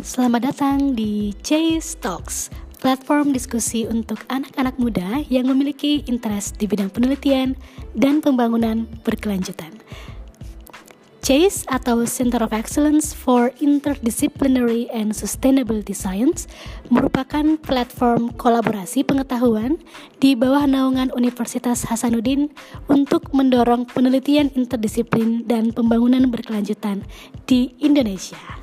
Selamat datang di Chase Talks, platform diskusi untuk anak-anak muda yang memiliki interest di bidang penelitian dan pembangunan berkelanjutan. CHASE atau Center of Excellence for Interdisciplinary and Sustainability Science merupakan platform kolaborasi pengetahuan di bawah naungan Universitas Hasanuddin untuk mendorong penelitian interdisiplin dan pembangunan berkelanjutan di Indonesia.